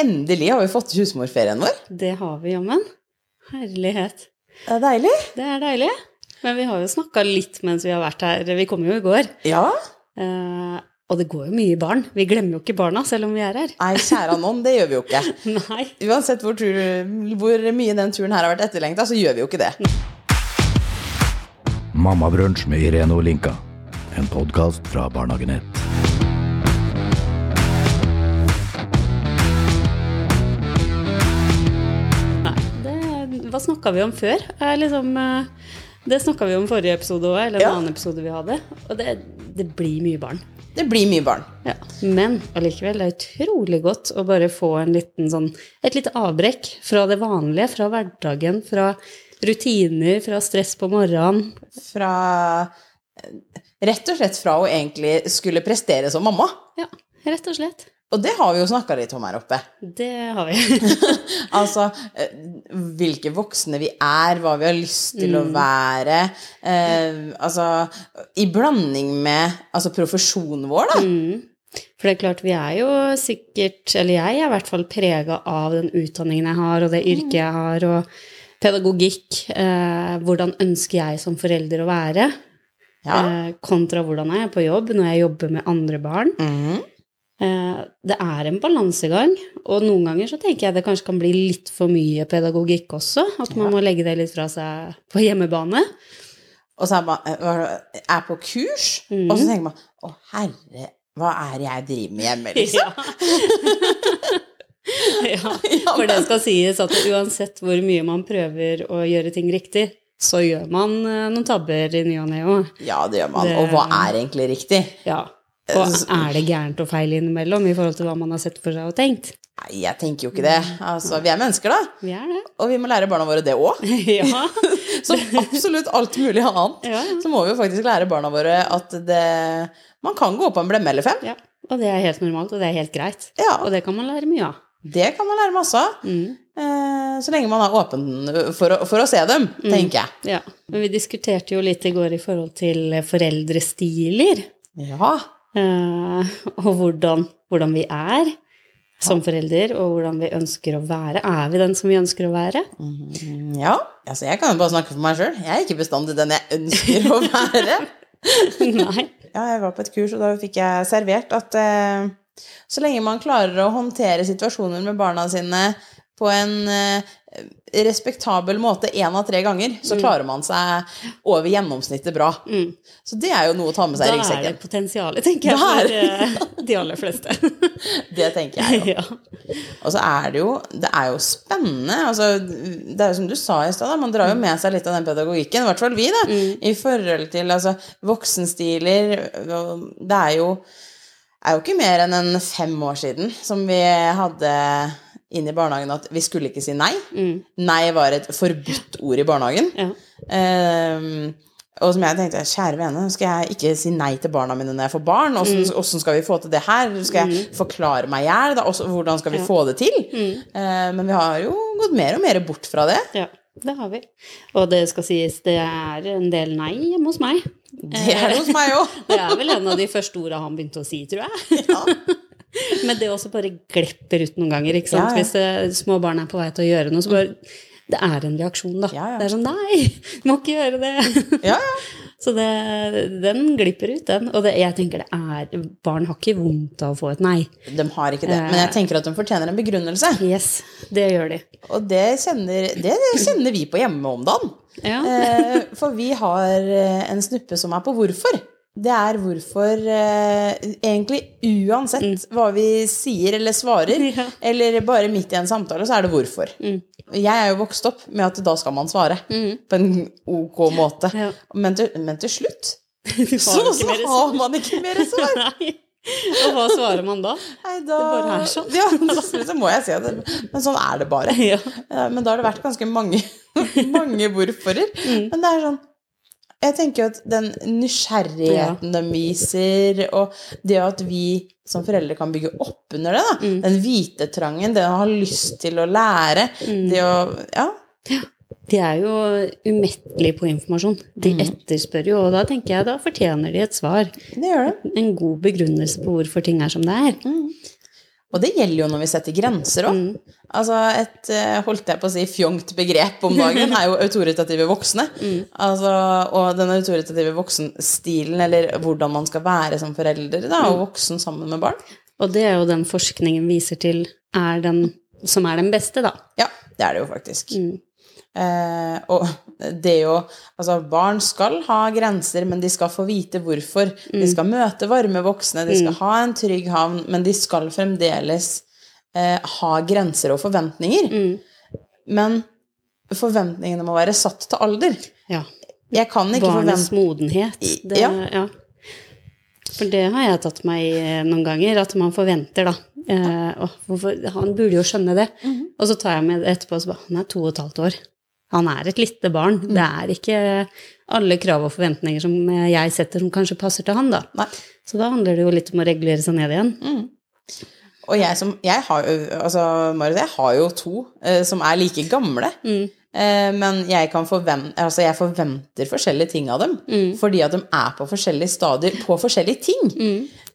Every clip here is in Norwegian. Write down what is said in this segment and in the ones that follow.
Endelig har vi fått til husmorferien vår. Det har vi jammen. Herlighet. Det er deilig. Det er deilig. Men vi har jo snakka litt mens vi har vært her. Vi kom jo i går. Ja. Eh, og det går jo mye barn. Vi glemmer jo ikke barna selv om vi er her. Nei, kjære noen, det gjør vi jo ikke. Nei. Uansett hvor, tur, hvor mye den turen her har vært etterlengta, så gjør vi jo ikke det. Mammabrunsj med Irene Olinka. En podkast fra Barnehagenett. Snakka vi om før? Liksom, eh, det snakka vi om forrige episode òg, eller en Ja. annen episode vi hadde. Og det, det blir mye barn. Det blir mye barn. Ja. Men allikevel, det er utrolig godt å bare få en liten sånn, et lite avbrekk fra det vanlige, fra hverdagen, fra rutiner, fra stress på morgenen. Fra Rett og slett fra å egentlig skulle prestere som mamma. Ja, rett og slett. Og det har vi jo snakka litt om her oppe. Det har vi. Altså eh, hvilke voksne vi er, hva vi har lyst til å være. Eh, altså i blanding med altså profesjonen vår, da. For det er klart, vi er jo sikkert, eller jeg er i hvert fall prega av den utdanningen jeg har, og det yrket jeg har, og pedagogikk. Eh, hvordan ønsker jeg som forelder å være? Ja. Eh, kontra hvordan er jeg på jobb når jeg jobber med andre barn. Mhm. Eh, det er en balansegang, og noen ganger så tenker jeg det kanskje kan bli litt for mye pedagogikk også. At man må legge det litt fra seg på hjemmebane. Og så er man eh, er på kurs, mm. og så tenker man å herre, hva er det jeg driver med hjemme, liksom? ja. For det skal sies at uansett hvor mye man prøver å gjøre ting riktig, så gjør man eh, noen tabber i ny og ne òg. Ja, det gjør man. Det- Og hva er egentlig riktig? Ja. Og er det gærent og feil innimellom i forhold til hva man har sett for seg og tenkt? Nei, jeg tenker jo ikke det. Altså, vi er mennesker, da. Vi er det. Og vi må lære barna våre det òg. ja. Som absolutt alt mulig annet. Ja, ja. Så må vi jo faktisk lære barna våre at det Man kan gå på en blemme eller fem. ja. Og det er helt normalt, og det er helt greit. Ja. Og det kan man lære mye av. Det kan man lære masse av. Mm. Eh, så lenge man er åpen for å, for å se dem, Mm. tenker jeg. Ja. Men vi diskuterte jo litt i går i forhold til foreldrestiler. Ja. Eh, og hvordan, hvordan vi er som forelder, og hvordan vi ønsker å være. Er vi den som vi ønsker å være? Mm, Ja. Altså, jeg kan jo bare snakke for meg sjøl. Jeg er ikke bestandig den jeg ønsker å være. Nei. Ja, jeg var på et kurs, og da fikk jeg servert at eh, så lenge man klarer å håndtere situasjoner med barna sine på en eh, respektabel måte én av tre ganger, så klarer man seg over gjennomsnittet bra. Mm. Så det er jo noe å ta med seg i Da er det potensialet, tenker jeg, for eh, de aller fleste. Det tenker jeg jo. ja. Og så er det jo Det er jo spennende. Altså, det er jo som du sa i stad, man drar jo med seg litt av den pedagogikken, i hvert fall vi, da, i forhold til altså, voksenstiler. Det er jo, er jo ikke mer enn en fem år siden som vi hadde inn i barnehagen at vi skulle ikke si nei. Nei var et forbudt ord i barnehagen. Ja. Um, og som jeg tenkte, kjære vene, skal jeg ikke si nei til barna mine når jeg får barn? Åssen mm. skal vi få til det her? Skal jeg forklare meg i hjel? Hvordan skal vi Ja. få det til? Eh, men vi har jo gått mer og mer bort fra det. ja, det har vi. Og det skal sies, det er en del nei hjemme hos meg. Det er det hos meg òg. Det er vel en av de første orda han begynte å si, tror jeg. Ja. Men det også bare glepper ut noen ganger, ikke sant. Ja, ja. Hvis det, små barn er på vei til å gjøre noe, så bare Det er en reaksjon, da. Ja. Det er sånn Nei, du må ikke gjøre det. Ja, ja. Så det, den glipper ut, den. Og det, jeg tenker det er Barn har ikke vondt av å få et nei. De har ikke det. Men jeg tenker at de fortjener en begrunnelse. Yes, det gjør de. Og det kjenner, det kjenner vi på hjemme om dagen. Ja. Eh, for vi har eh, en snuppe som er på hvorfor. Det er hvorfor eh, egentlig uansett hva vi sier eller svarer, Mm. Ja. eller bare midt i en samtale, så er det hvorfor. Mm. Jeg er jo vokst opp med at da skal man svare på en ok måte. Ja. Men, til, men til slutt så, så har man ikke mer svar. Nei. Og hva svarer man da? Nei, da, Det bare er sånn. Ja, så må jeg si at det, men sånn er det bare. Ja. Ja, men da har det vært ganske mange, mange hvorforer. Mm. Men det er sånn Jeg tenker jo at den nysgjerrigheten de viser, og det at vi som foreldre kan bygge opp under det, da. Mm. Den vitetrangen, det å ha lyst til å lære, det å Ja. De er jo umettelige på informasjon. De Mm. etterspør jo, og da tenker jeg da fortjener de et svar. Det gjør det. En god begrunnelse på hvorfor ting er som det er. Og det gjelder jo når vi setter grenser òg. Altså et eh, holdt jeg på å si fjongt begrep om dagen er jo autoritative voksne. Altså, og den autoritative voksenstilen, eller hvordan man skal være som forelder da, og voksen sammen med barn. Og det er jo den forskningen viser til er den som er den beste, da. Ja, det er det jo faktisk. Eh, og det jo Altså, barn skal ha grenser, men de skal få vite hvorfor. De skal møte varme voksne, de skal ha en trygg havn, men de skal fremdeles eh, ha grenser og forventninger. Men forventningene må være satt til alder. Ja. Jeg kan ikke Barnets forvente modenhet. Det, Ja. ja. For det har jeg tatt meg i eh, noen ganger, at man forventer, da. Eh, å, hvorfor, han burde jo skjønne det. Mhm. Og så tar jeg med det etterpå og så bare Han er to og et halvt år. Han er et lite barn. Mm. Det er ikke alle krav og forventninger som jeg setter, som kanskje passer til han, da. Nei. Så da handler det jo litt om å regulere seg ned igjen. Og jeg som Jeg har jo Altså, Marit, jeg har jo to eh, som er like gamle. Eh, men jeg kan forvente Altså, jeg forventer forskjellige ting av dem. Fordi at de er på forskjellige stadier på forskjellige ting.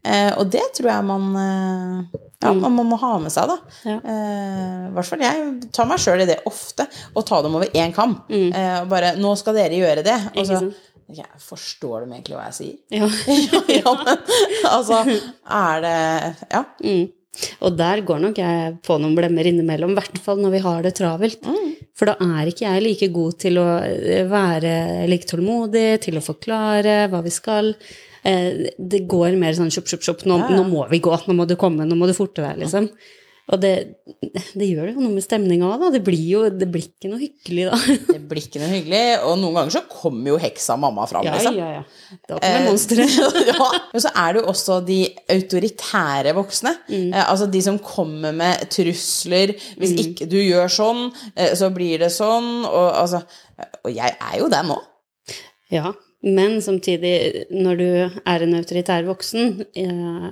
Eh, og det tror jeg man eh, Ja, man må- må ha med seg, da. Ja. Eh, hvert fall jeg tar meg sjøl i det ofte, Og ta dem over én kam. Eh, og bare 'Nå skal dere gjøre det.' Og så ja, Forstår de egentlig hva jeg sier? Ja. ja, men altså Er det Ja. Mm. Og der går nok jeg på noen blemmer innimellom, i hvert fall når vi har det travelt. For da er ikke jeg like god til å eh, være like tålmodig, til å forklare hva vi skal. Eh, Det går mer sånn sjopp, sjopp, sjopp. Nå, Ja, nå må vi gå, nå må du komme, nå må du forte deg, liksom. Og det, det gjør jo noe med stemninga òg, da. Det blir jo det blir ikke noe hyggelig da. Det blir ikke noe hyggelig. Og noen ganger så kommer jo heksa mamma fram, Ja, liksom. ja, ja. Da kommer monsteret. ja. Men så er det jo også de autoritære voksne. Mm. Eh, altså de som kommer med trusler. Hvis ikke du gjør sånn, eh, så blir det sånn. Og, altså, og jeg er jo det nå. Ja, men samtidig, når du er en autoritær voksen eh,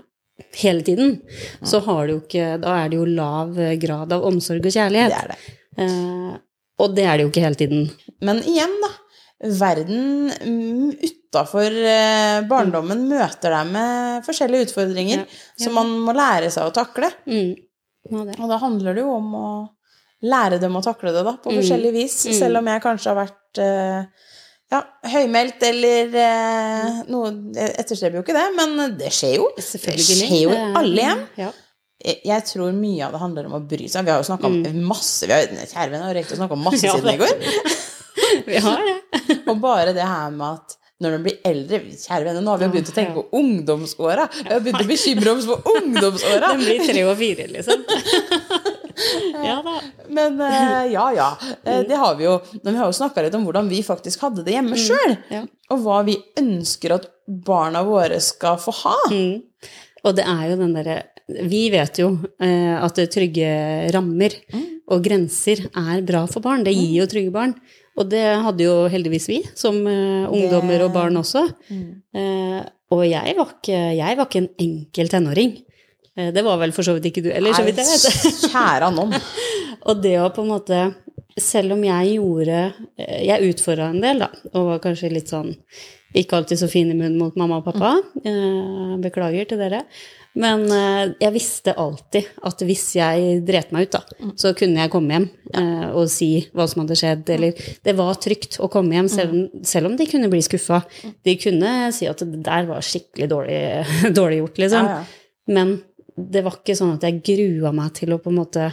hele tiden, så har du jo ikke Da er det jo lav grad av omsorg og kjærlighet. Det er det. Eh, og det er det jo ikke hele tiden. Men igjen, da. Verden mm, utafor eh, barndommen møter deg med forskjellige utfordringer Ja. som man må lære seg å takle. Mm. Og da handler det jo om å lære dem å takle det, da, på Mm. forskjellig vis. Mm. Selv om jeg kanskje har vært eh, ja, høymælt eller eh, noe Jeg etterstreber jo ikke det, men det skjer jo. Det skjer jo i alle hjem. Ja. Jeg jeg tror mye av det handler om å bry seg. Vi har jo snakka om masse vi har, Kjære venn, har rekt å snakke om masse Mm. Siden i går. Vi har det. Og bare det her med at når de blir eldre Kjære venner, nå har vi jo begynt å tenke på ungdomsåra. Vi har begynt å bekymre oss for ungdomsåra. Den blir tre og fire, liksom. ja da. Men eh, ja, ja. Eh, det har vi jo. Men vi har jo snakka litt om hvordan vi faktisk hadde det hjemme sjøl. Ja. Og hva vi ønsker at barna våre skal få ha. Mm. Og det er jo den derre Vi vet jo eh, at trygge rammer og grenser er bra for barn. Det gir jo trygge barn. Og det hadde jo heldigvis vi, som ungdommer og barn også. Eh, og jeg var, ikke, jeg var ikke en enkel tenåring. Eh, det var vel for så vidt ikke du heller, så vidt jeg vet. Kjære noen. Og det å på en måte Selv om jeg gjorde eh, Jeg utfordra en del, da, og var kanskje litt sånn Ikke alltid så fin i munnen mot mamma og pappa. Eh, beklager til dere. Men jeg visste alltid at hvis jeg dret meg ut, da, så kunne jeg komme hjem og si hva som hadde skjedd. Eller det var trygt å komme hjem, selv, om- selv om de kunne bli skuffa. De kunne si at det der var skikkelig dårlig, dårlig gjort, liksom. Men det var ikke sånn at jeg grua meg til å på en måte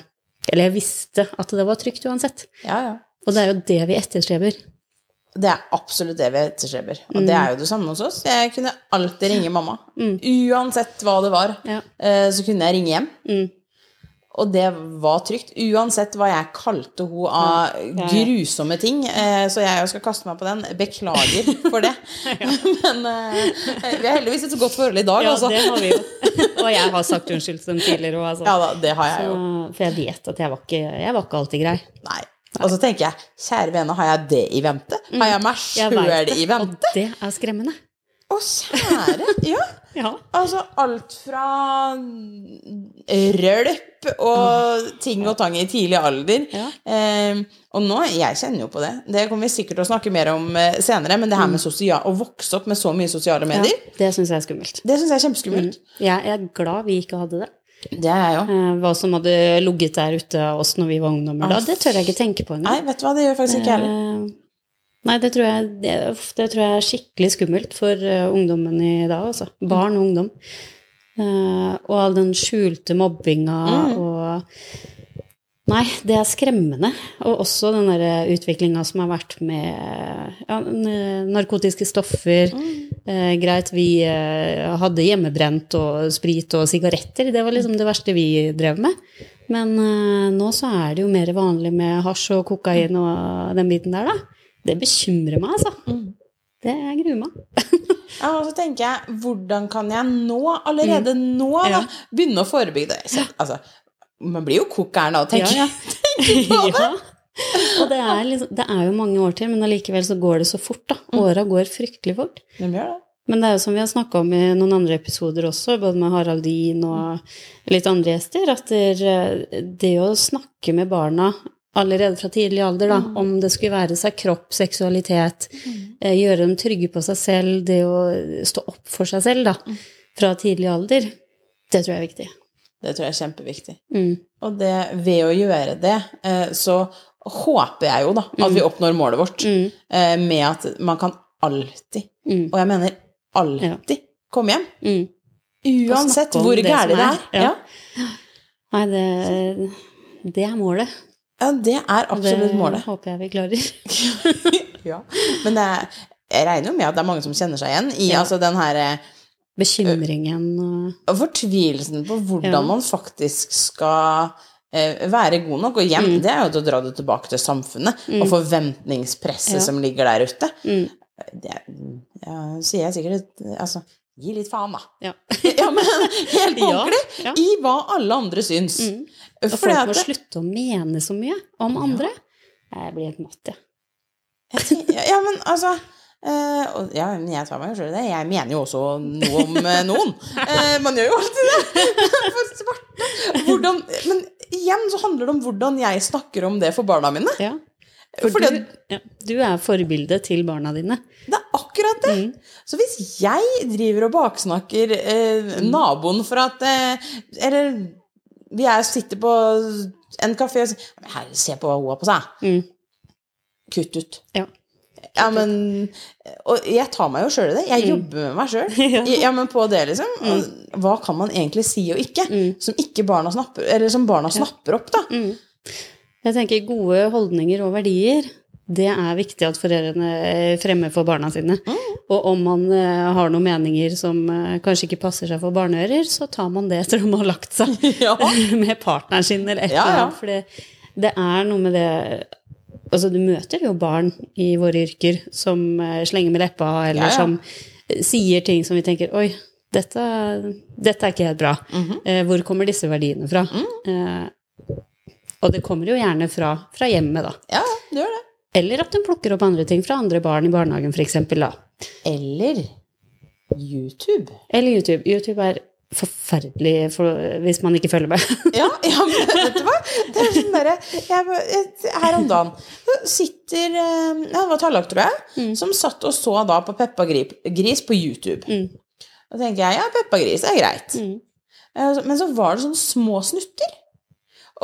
Eller jeg visste at det var trygt uansett. Ja, ja. Og det er jo det vi etterstreber. Det er absolutt det vi etterstreber. Og det er jo det samme hos oss. Jeg kunne alltid ringe mamma. Uansett hva det var, Ja. eh, så kunne jeg ringe hjem. Mm. Og det var trygt. Uansett hva jeg kalte henne av grusomme ting. Eh, så jeg skal kaste meg på den. Beklager for det. Men eh, vi har heldigvis et så godt forhold i dag, Ja, altså. det har vi jo. Og jeg har sagt unnskyld til dem tidligere òg, altså. Ja da, det har jeg jo. For jeg vet at jeg var ikke, jeg var ikke alltid grei. Nei. Og så tenker jeg, kjære vene, har jeg det i vente? Har jeg meg sjøl i vente? og det er skremmende. Å, kjære! Ja. Ja. Altså alt fra rølp og ting og tang i tidlig alder. Ja. Eh, og nå, jeg kjenner jo på det, det kommer vi sikkert til å snakke mer om eh, senere, men det her med sosial, å vokse opp med så mye sosiale medier, Det syns jeg er skummelt. det syns jeg er kjempeskummelt. Jeg er glad vi ikke hadde det. Det er jeg jo. Eh, Hva som hadde ligget der ute av oss når vi var ungdommer da, det tør jeg ikke tenke på Nei, vet du hva, det gjør faktisk ikke heller. Eh, Nei, det tror jeg, det, det tror jeg er skikkelig skummelt for ungdommen i dag, altså. Barn og ungdom. Eh, og all den skjulte mobbinga Mm. og Nei, det er skremmende. Og også den derre utviklinga som har vært med ja, narkotiske stoffer. Eh, greit, vi eh, hadde hjemmebrent og sprit og sigaretter. Det var liksom det verste vi drev med. Men eh, nå så er det jo mer vanlig med hasj og kokain og den biten der, da. Det bekymrer meg, altså. Det gruer meg. Ja, og så tenker jeg, hvordan kan jeg nå, allerede nå, da, begynne å forebygge det? Så, altså, man blir jo kokkeren da, tenker Ja, jeg. ja. ja. Og det er, liksom, det er jo mange år til, men allikevel så går det så fort, da. Åra går fryktelig fort. De gjør det. Men det er jo som vi har snakka om i noen andre episoder også, både med Haraldin og litt andre gjester, at det, det å snakke med barna allerede fra tidlig alder, da, om det skulle være seg kropp, seksualitet, eh, gjøre dem trygge på seg selv, det å stå opp for seg selv, da, fra tidlig alder, det tror jeg er viktig. Det tror jeg er kjempeviktig. Mm. Og det, ved å gjøre det, eh, så håper jeg jo da, at vi oppnår målet vårt, Mm. eh, med at man kan alltid, Mm. og jeg mener alltid, komme hjem. Mm. Uansett hvor det gærent det er. er. Ja. Ja. Nei, det, det er målet. Ja, det er det absolutt målet. håper jeg vi klarer. Ja. Men det er, jeg regner jo med at det er mange som kjenner seg igjen i Ja. altså den her eh, Bekymringen og fortvilelsen på hvordan Ja. man faktisk skal eh, være god nok. Og hjem, Mm. det er jo å dra det tilbake til samfunnet, og forventningspresset Ja. som ligger der ute. mm. Det ja, sier jeg sikkert Altså, gi litt faen, da. Ja. ja, men helt på Ja, ordentlig. ja. I hva alle andre syns. Mm. Og folk må det- slutte å mene så mye om andre. Jeg blir helt matt, jeg. Ja, men altså Uh, ja, men jeg tar meg jo sjøl i det. Jeg mener jo også noe om uh, noen. Uh, man gjør jo alltid det. For svarte. Hvordan, men igjen så handler det om hvordan jeg snakker om det for barna mine. Ja. For Fordi du, ja, du er forbildet til barna dine. Det er akkurat det. Mm. Så hvis jeg driver og baksnakker eh, naboen for at eh, Eller vi er, sitter på en kafé og sier Her, se på hva hun har på seg. Mm. Kutt ut. Ja. Ja, men Og jeg tar meg jo sjøl i det. Jeg jobber med meg sjøl. Mm. Ja. Mm. men på det, liksom. Mm. Hva kan man egentlig si og ikke? Som ikke barna snapper Eller som barna snapper opp, da. Mm. Jeg tenker gode holdninger og verdier, det er viktig at foreldrene fremmer for barna sine. Mm. Og om man eh, har noen meninger som eh, kanskje ikke passer seg for barneører, så tar man det etter at de har lagt seg Ja. med partneren sin eller et Ja, eller annet. For det, det er noe med det Altså, du møter jo barn i våre yrker som eh, slenger med leppa, eller Ja, som eh, sier ting som vi tenker Oi, dette, dette er ikke helt bra. Mhm. Eh, hvor kommer disse verdiene fra? Mm. Eh, og det kommer jo gjerne fra, fra hjemmet, da. Ja, det gjør det. Eller at de plukker opp andre ting fra andre barn i barnehagen, f.eks. Eller YouTube. Eller YouTube. YouTube er forferdelig for, hvis man ikke følger med. Ja, ja, men vet du hva? Det er sånn derre Her om dagen sitter eh, ja, Det var Tallak, tror jeg, som satt og så da på Peppa Gris på YouTube. Mm. Da tenker jeg ja, Peppa Gris er greit. Mm. Eh, Men så var det sånne små snutter.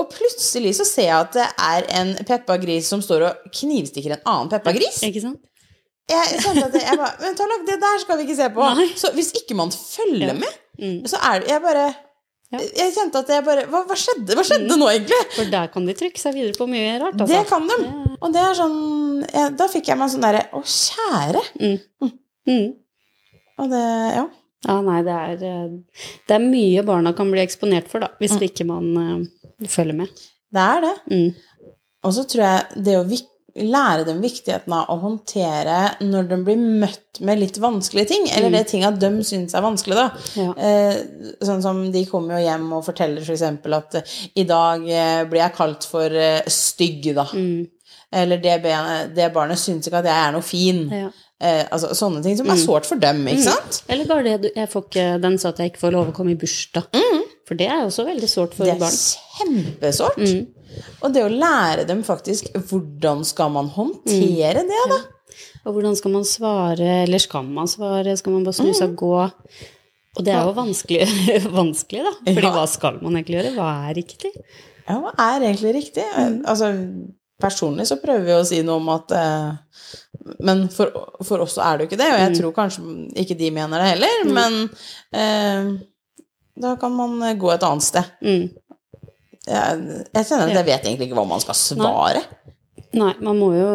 Og plutselig så ser jeg at det er en Peppa Gris som står og knivstikker en annen Peppa Gris. Ikke sant? Jeg kjente at jeg bare, men Tarlak, det der skal vi ikke se på. Nei. Så hvis ikke man følger Ja. med, Mm. så er det Jeg bare Ja. Jeg kjente at jeg bare Hva, hva skjedde? Hva skjedde nå, egentlig? For der kan de trykke seg videre på mye rart. Det Altså. kan de. Og det er sånn jeg, Da fikk jeg meg sånn derre Å, kjære. Mm. Og det Ja. Ja, nei, det er, eh, det er mye barna kan bli eksponert for, da, hvis Mm. ikke man følger med. Det er det. Mm. Og så tror jeg det å lære dem viktigheten av å håndtere når de blir møtt med litt vanskelige ting, eller det ting at de syns er vanskelig, da. Ja. Eh, sånn som de kommer jo hjem og forteller f.eks. at eh, i dag eh, blir jeg kalt for eh, stygg, da. Mm. Eller det, benet, det barnet syns ikke at jeg er noe fin. Ja. Eh, altså sånne ting som er sårt for dem, ikke sant? Eller bare det jeg får ikke, den sa at jeg ikke får lov å komme i bursdag. For det er jo også veldig sårt for barn. Det er kjempesårt. Mm. Og det å lære dem faktisk hvordan skal man håndtere det, da? Og hvordan skal man svare, eller skal man svare, skal man bare snu Mm. seg og gå? Og det er jo vanskelig, vanskelig da. Fordi Ja. hva skal man egentlig gjøre? Hva er riktig? Ja, hva er egentlig riktig? Altså, personlig så prøver vi å si noe om at eh, Men for, for oss så er det jo ikke det, og jeg tror kanskje ikke de mener det heller, men eh, da kan man eh, gå et annet sted. Mm. Jeg, jeg kjenner at jeg vet egentlig ikke hva man skal svare. Nei, man må jo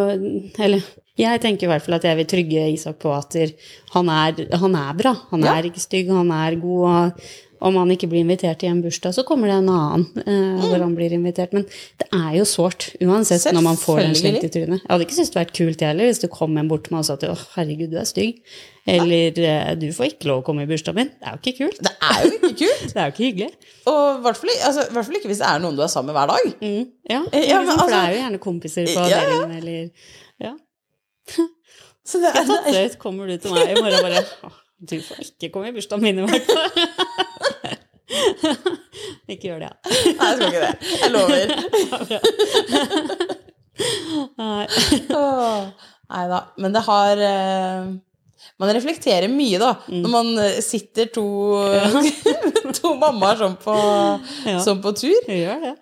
Eller jeg tenker i hvert fall at jeg vil trygge Isak på at han er, han er bra. Han Ja. er ikke stygg, han er god. Om han ikke blir invitert til en bursdag, så kommer det en annen eh, hvor han blir invitert. Men det er jo sårt, uansett når man får den slengt i trynet. Jeg hadde ikke syntes det vært kult heller hvis det kom en bort til meg og sa at å, herregud, du er stygg. Eller eh, du får ikke lov å komme i bursdagen min. Det er jo ikke kult. Det er jo ikke kult. Det er jo ikke hyggelig. Og i hvert fall, altså, i hvert fall ikke hvis det er noen du er sammen med hver dag. Mm, ja, Ja, liksom, for det altså- er jo gjerne kompiser på Ja, ja. avdelingen, eller Ja. Så det, Jeg tatt det ut, kommer du til meg i morgen og bare Du får ikke komme i bursdagen min, i hvert fall. ikke gjør det, ja. Nei, jeg skal ikke det. Jeg lover. Nei. Da. Men det har eh, Man reflekterer mye, da, Mm. når man eh, sitter to, to mammaer sånn på, Ja. sånn på tur. Vi gjør det.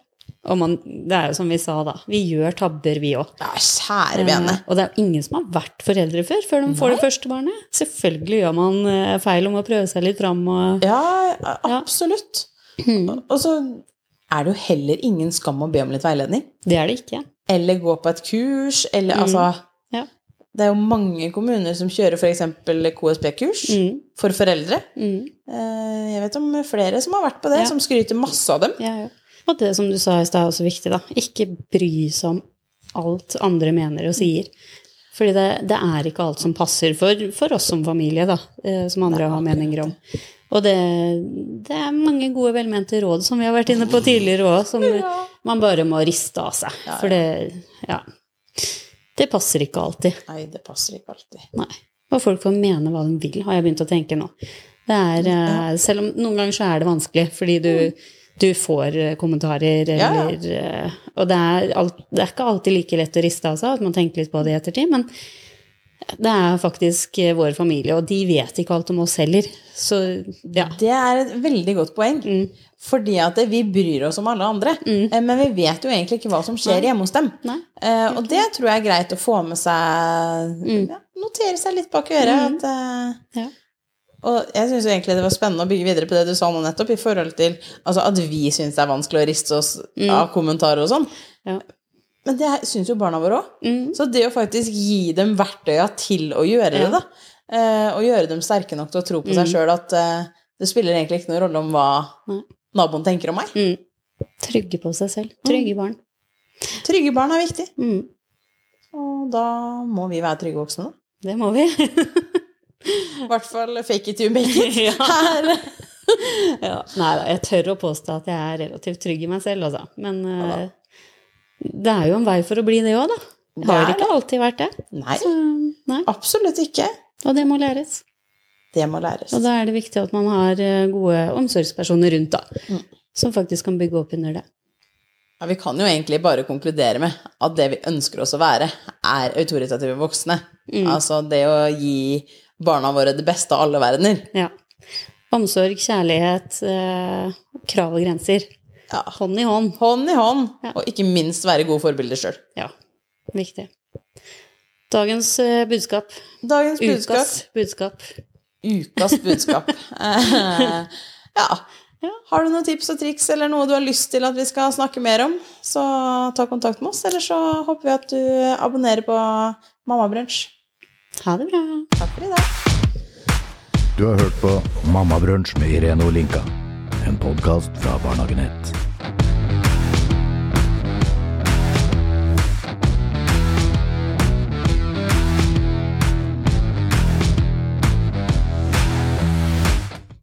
Og man, det er jo som vi sa, da. Vi gjør tabber, vi òg. Ja, kjære vene. Og det er jo ingen som har vært foreldre før, før de får det første barnet. Selvfølgelig gjør man eh, feil om å prøve seg litt fram og Ja, absolutt. Og så er det jo heller ingen skam å be om litt veiledning. Det er det ikke. Eller gå på et kurs, eller altså Ja. Det er jo mange kommuner som kjører f.eks. KSP-kurs Mm. for foreldre. Mm. Eh, Jeg vet om flere som har vært på det, Ja. som skryter masse av dem. Ja, ja. Og det som du sa i stad, er også viktig, da. Ikke bry seg om alt andre mener og sier. Fordi det, det er ikke alt som passer for, for oss som familie, da. eh, Som andre har meninger om. Og det, det er mange gode velmente råd som vi har vært inne på tidligere òg, som man bare må riste av seg. Ja, ja. For det Ja. Det passer ikke alltid. Nei, det passer ikke alltid. Nei. Og folk får mene hva de vil, har jeg begynt å tenke nå. Det er, eh, selv om noen ganger så er det vanskelig, fordi du, du får kommentarer, kommentarer Ja, ja. eller eh, Og det er, alt, det er ikke alltid like lett å riste av seg, at man tenker litt på det i ettertid, men det er faktisk eh, vår familie, og de vet ikke alt om oss heller. Så ja. Det er et veldig godt poeng. Mm. Fordi at vi bryr oss om alle andre. Mm. Men vi vet jo egentlig ikke hva som skjer hjemme hos dem. Nei. Eh, og det tror jeg er greit å få med seg ja, Notere seg litt bak øret. At, eh, Mm. Ja. Og jeg syns egentlig det var spennende å bygge videre på det du sa nå nettopp, i forhold til altså, at vi syns det er vanskelig å riste oss av kommentarer og sånn. Ja. Men det syns jo barna våre òg. Mm. Så det å faktisk gi dem verktøya til å gjøre det, da, eh, og gjøre dem sterke nok til å tro på seg sjøl at eh, det spiller egentlig ikke noen rolle om hva naboen tenker om meg. Mm. Trygge på seg selv. Trygge barn. Trygge barn er viktig, Mm. og da må vi være trygge voksne, da. Det må vi. I hvert fall fake it you make it. Ja. Her. Ja. Nei da, jeg tør å påstå at jeg er relativt trygg i meg selv, altså. Men eh, det er jo en vei for å bli det òg, da. Det Har ikke alltid vært det. Nei, Så, nei. absolutt ikke. Og det må læres. Det må læres. Og da er det viktig at man har eh, gode omsorgspersoner rundt, da. Mm. Som faktisk kan bygge opp under det. Ja, vi kan jo egentlig bare konkludere med at det vi ønsker oss å være, er autoritative voksne. Mm. Altså det å gi barna våre det beste av alle verdener. Ja. Omsorg, kjærlighet, eh, krav og grenser. Ja. Hånd i hånd. Hånd i hånd, Ja. og ikke minst være gode forbilder sjøl. Ja, viktig. Dagens eh, budskap. Dagens budskap. Ukas budskap. Ukas budskap. Ja. Ja. Har du noen tips og triks eller noe du har lyst til at vi skal snakke mer om, så ta kontakt med oss. Eller så håper vi at du abonnerer på Mammabrunsj. Ha det bra. Takk for i dag. Du har hørt på Mammabrunsj med Irene Olinka. En podkast fra Barnehagenett. 1.